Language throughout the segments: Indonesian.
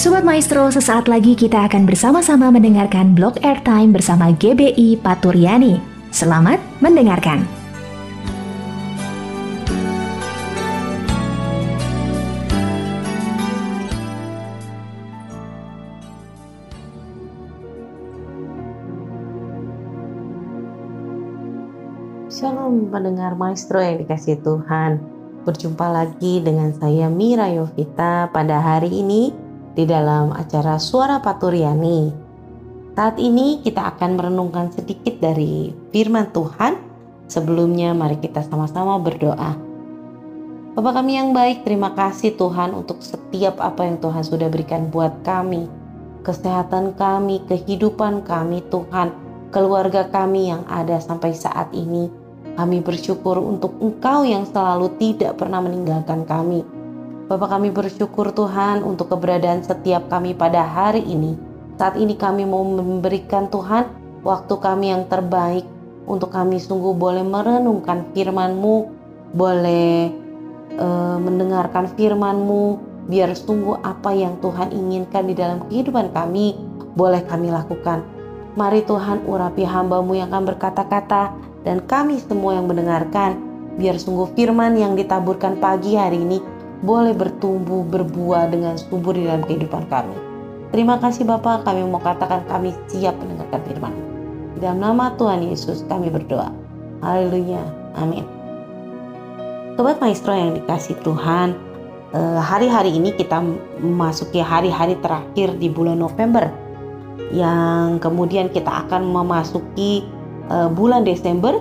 Sobat Maestro, sesaat lagi kita akan bersama-sama mendengarkan blog airtime bersama GBI Paturyani. Selamat mendengarkan. Shalom pendengar maestro yang dikasih Tuhan Berjumpa lagi dengan saya Mira Yovita pada hari ini di dalam acara Suara Paturyani. Saat ini kita akan merenungkan sedikit dari firman Tuhan. Sebelumnya mari kita sama-sama berdoa. Bapak kami yang baik, terima kasih Tuhan untuk setiap apa yang Tuhan sudah berikan buat kami. Kesehatan kami, kehidupan kami Tuhan, keluarga kami yang ada sampai saat ini. Kami bersyukur untuk Engkau yang selalu tidak pernah meninggalkan kami Bapak kami bersyukur Tuhan untuk keberadaan setiap kami pada hari ini. Saat ini kami mau memberikan Tuhan waktu kami yang terbaik untuk kami sungguh boleh merenungkan firman-Mu, boleh uh, mendengarkan firman-Mu, biar sungguh apa yang Tuhan inginkan di dalam kehidupan kami boleh kami lakukan. Mari Tuhan urapi hambamu yang akan berkata-kata dan kami semua yang mendengarkan, biar sungguh firman yang ditaburkan pagi hari ini boleh bertumbuh berbuah dengan subur di dalam kehidupan kami. Terima kasih Bapak, kami mau katakan kami siap mendengarkan firman. Di dalam nama Tuhan Yesus kami berdoa. Haleluya. Amin. Sobat Maestro yang dikasih Tuhan, eh, hari-hari ini kita memasuki hari-hari terakhir di bulan November yang kemudian kita akan memasuki eh, bulan Desember,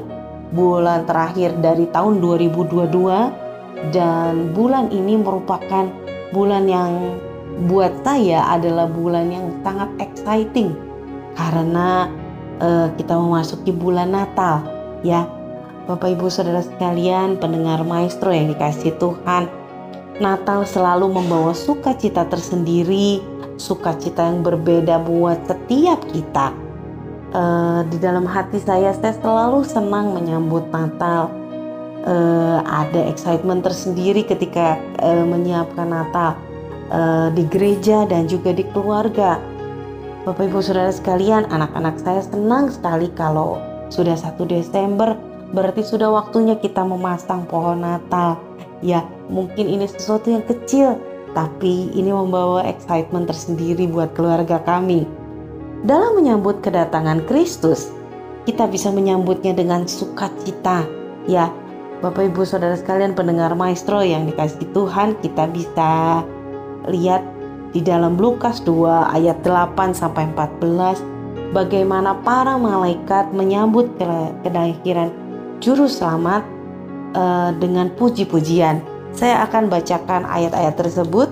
bulan terakhir dari tahun 2022 dan bulan ini merupakan bulan yang buat saya adalah bulan yang sangat exciting. Karena uh, kita memasuki bulan Natal ya. Bapak Ibu Saudara sekalian pendengar maestro yang dikasih Tuhan Natal selalu membawa sukacita tersendiri sukacita yang berbeda buat setiap kita. Uh, di dalam hati saya saya selalu senang menyambut Natal uh, ada excitement tersendiri ketika uh, menyiapkan Natal uh, di gereja dan juga di keluarga. Bapak Ibu Saudara sekalian, anak-anak saya senang sekali kalau sudah satu Desember berarti sudah waktunya kita memasang pohon Natal. Ya, mungkin ini sesuatu yang kecil, tapi ini membawa excitement tersendiri buat keluarga kami. Dalam menyambut kedatangan Kristus, kita bisa menyambutnya dengan sukacita, ya, Bapak Ibu Saudara sekalian pendengar maestro yang dikasih Tuhan kita bisa lihat di dalam Lukas 2 ayat 8 sampai 14 bagaimana para malaikat menyambut kelahiran juru selamat uh, dengan puji-pujian. Saya akan bacakan ayat-ayat tersebut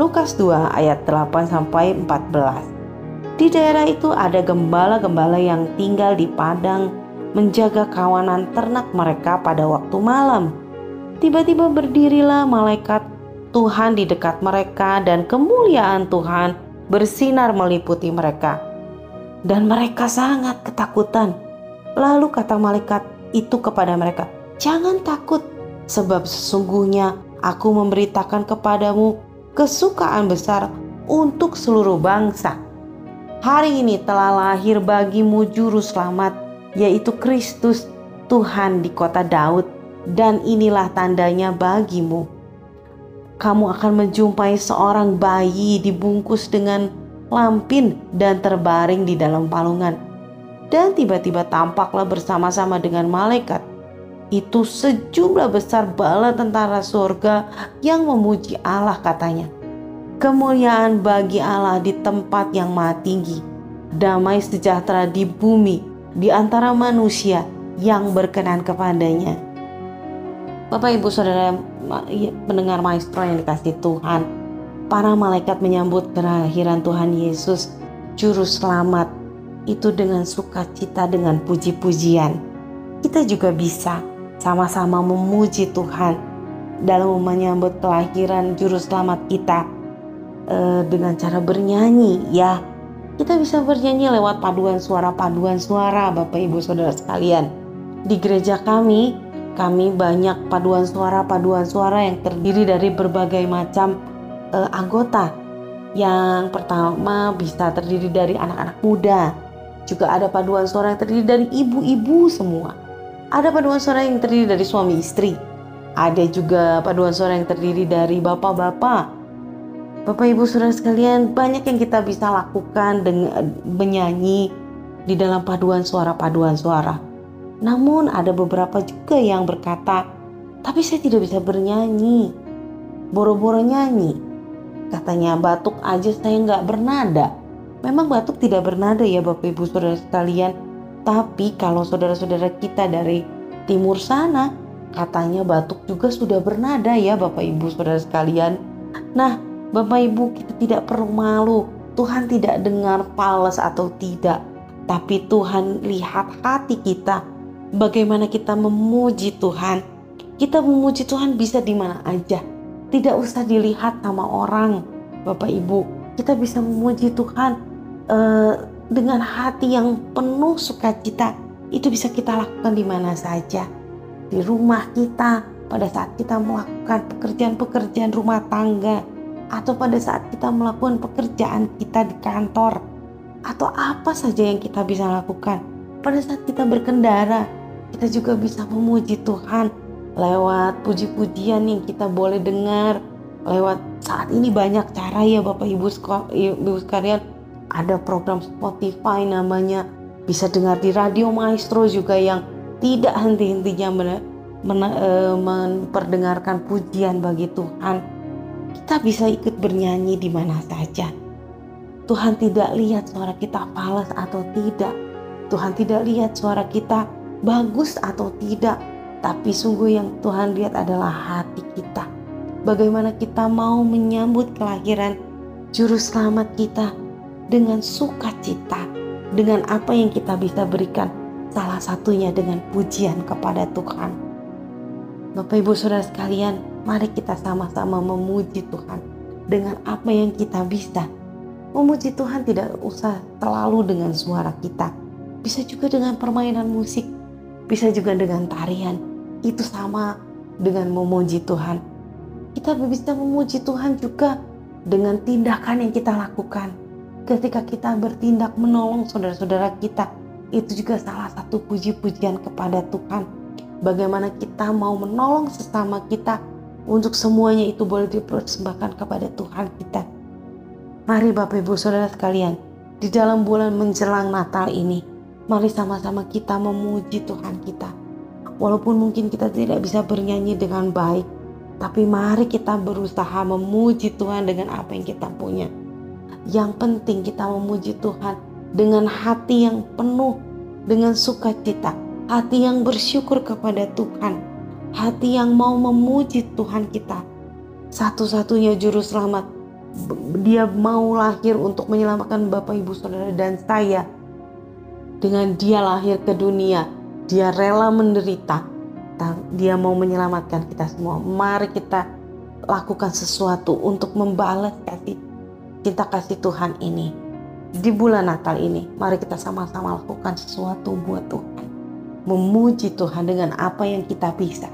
Lukas 2 ayat 8 sampai 14. Di daerah itu ada gembala-gembala yang tinggal di padang menjaga kawanan ternak mereka pada waktu malam. Tiba-tiba berdirilah malaikat Tuhan di dekat mereka dan kemuliaan Tuhan bersinar meliputi mereka. Dan mereka sangat ketakutan. Lalu kata malaikat itu kepada mereka, "Jangan takut, sebab sesungguhnya aku memberitakan kepadamu kesukaan besar untuk seluruh bangsa. Hari ini telah lahir bagimu juru selamat yaitu Kristus Tuhan di kota Daud, dan inilah tandanya bagimu. Kamu akan menjumpai seorang bayi dibungkus dengan lampin dan terbaring di dalam palungan. Dan tiba-tiba tampaklah bersama-sama dengan malaikat itu sejumlah besar bala tentara surga yang memuji Allah katanya. Kemuliaan bagi Allah di tempat yang maha tinggi, damai sejahtera di bumi di antara manusia yang berkenan kepadanya. Bapak Ibu Saudara iya, pendengar maestro yang dikasih Tuhan, para malaikat menyambut kelahiran Tuhan Yesus, juru selamat, itu dengan sukacita dengan puji-pujian. Kita juga bisa sama-sama memuji Tuhan dalam menyambut kelahiran juru selamat kita eh, dengan cara bernyanyi ya kita bisa bernyanyi lewat paduan suara-paduan suara Bapak Ibu Saudara sekalian. Di gereja kami, kami banyak paduan suara-paduan suara yang terdiri dari berbagai macam uh, anggota. Yang pertama bisa terdiri dari anak-anak muda. Juga ada paduan suara yang terdiri dari ibu-ibu semua. Ada paduan suara yang terdiri dari suami istri. Ada juga paduan suara yang terdiri dari bapak-bapak. Bapak Ibu Saudara sekalian, banyak yang kita bisa lakukan dengan menyanyi di dalam paduan suara-paduan suara. Namun ada beberapa juga yang berkata, tapi saya tidak bisa bernyanyi. Boro-boro nyanyi. Katanya batuk aja saya nggak bernada. Memang batuk tidak bernada ya Bapak Ibu Saudara sekalian. Tapi kalau saudara-saudara kita dari timur sana, katanya batuk juga sudah bernada ya Bapak Ibu Saudara sekalian. Nah, Bapak Ibu kita tidak perlu malu. Tuhan tidak dengar pales atau tidak. Tapi Tuhan lihat hati kita. Bagaimana kita memuji Tuhan. Kita memuji Tuhan bisa di mana aja. Tidak usah dilihat sama orang. Bapak Ibu, kita bisa memuji Tuhan uh, dengan hati yang penuh sukacita. Itu bisa kita lakukan di mana saja. Di rumah kita, pada saat kita melakukan pekerjaan-pekerjaan rumah tangga, atau pada saat kita melakukan pekerjaan kita di kantor atau apa saja yang kita bisa lakukan. Pada saat kita berkendara kita juga bisa memuji Tuhan lewat puji-pujian yang kita boleh dengar. Lewat saat ini banyak cara ya Bapak Ibu Ibu sekalian. Ada program Spotify namanya. Bisa dengar di radio maestro juga yang tidak henti-hentinya men, men, eh, memperdengarkan pujian bagi Tuhan kita bisa ikut bernyanyi di mana saja. Tuhan tidak lihat suara kita falas atau tidak. Tuhan tidak lihat suara kita bagus atau tidak. Tapi sungguh yang Tuhan lihat adalah hati kita. Bagaimana kita mau menyambut kelahiran juru selamat kita dengan sukacita, dengan apa yang kita bisa berikan, salah satunya dengan pujian kepada Tuhan. Bapak Ibu Saudara sekalian, Mari kita sama-sama memuji Tuhan dengan apa yang kita bisa. Memuji Tuhan tidak usah terlalu dengan suara kita. Bisa juga dengan permainan musik, bisa juga dengan tarian. Itu sama dengan memuji Tuhan. Kita bisa memuji Tuhan juga dengan tindakan yang kita lakukan. Ketika kita bertindak menolong saudara-saudara kita, itu juga salah satu puji-pujian kepada Tuhan. Bagaimana kita mau menolong sesama kita untuk semuanya itu boleh dipersembahkan kepada Tuhan kita. Mari Bapak Ibu Saudara sekalian, di dalam bulan menjelang Natal ini, mari sama-sama kita memuji Tuhan kita. Walaupun mungkin kita tidak bisa bernyanyi dengan baik, tapi mari kita berusaha memuji Tuhan dengan apa yang kita punya. Yang penting kita memuji Tuhan dengan hati yang penuh dengan sukacita, hati yang bersyukur kepada Tuhan hati yang mau memuji Tuhan kita. Satu-satunya juru selamat. Dia mau lahir untuk menyelamatkan Bapak Ibu Saudara dan saya. Dengan dia lahir ke dunia, dia rela menderita. Dia mau menyelamatkan kita semua. Mari kita lakukan sesuatu untuk membalas kasih cinta kasih Tuhan ini. Di bulan Natal ini, mari kita sama-sama lakukan sesuatu buat Tuhan. Memuji Tuhan dengan apa yang kita bisa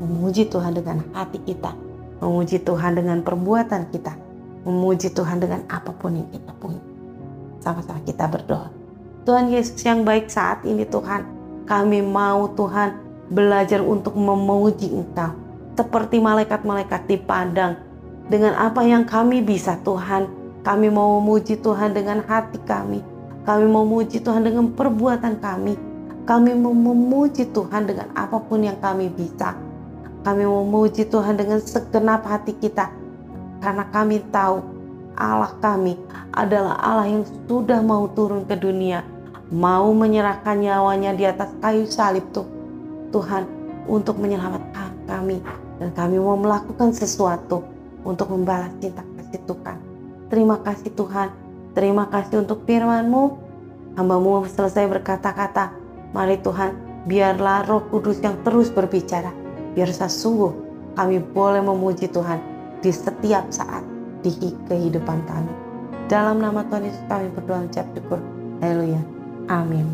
memuji Tuhan dengan hati kita, memuji Tuhan dengan perbuatan kita, memuji Tuhan dengan apa pun yang kita punya. Sama-sama kita berdoa. Tuhan Yesus yang baik saat ini Tuhan, kami mau Tuhan belajar untuk memuji Engkau. Seperti malaikat-malaikat di padang. Dengan apa yang kami bisa Tuhan, kami mau memuji Tuhan dengan hati kami. Kami mau memuji Tuhan dengan perbuatan kami. Kami mau memuji Tuhan dengan apa pun yang kami bisa kami memuji Tuhan dengan segenap hati kita. Karena kami tahu Allah kami adalah Allah yang sudah mau turun ke dunia, mau menyerahkan nyawanya di atas kayu salib tuh Tuhan untuk menyelamatkan kami. Dan kami mau melakukan sesuatu untuk membalas cinta kasih Tuhan. Terima kasih Tuhan, terima kasih untuk firman-Mu. Hambamu selesai berkata-kata, mari Tuhan, biarlah roh kudus yang terus berbicara biar sesungguh kami boleh memuji Tuhan di setiap saat di kehidupan kami. Dalam nama Tuhan Yesus kami berdoa ucap syukur. Haleluya. Amin.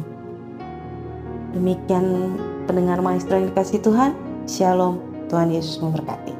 Demikian pendengar maestro yang dikasih Tuhan. Shalom. Tuhan Yesus memberkati.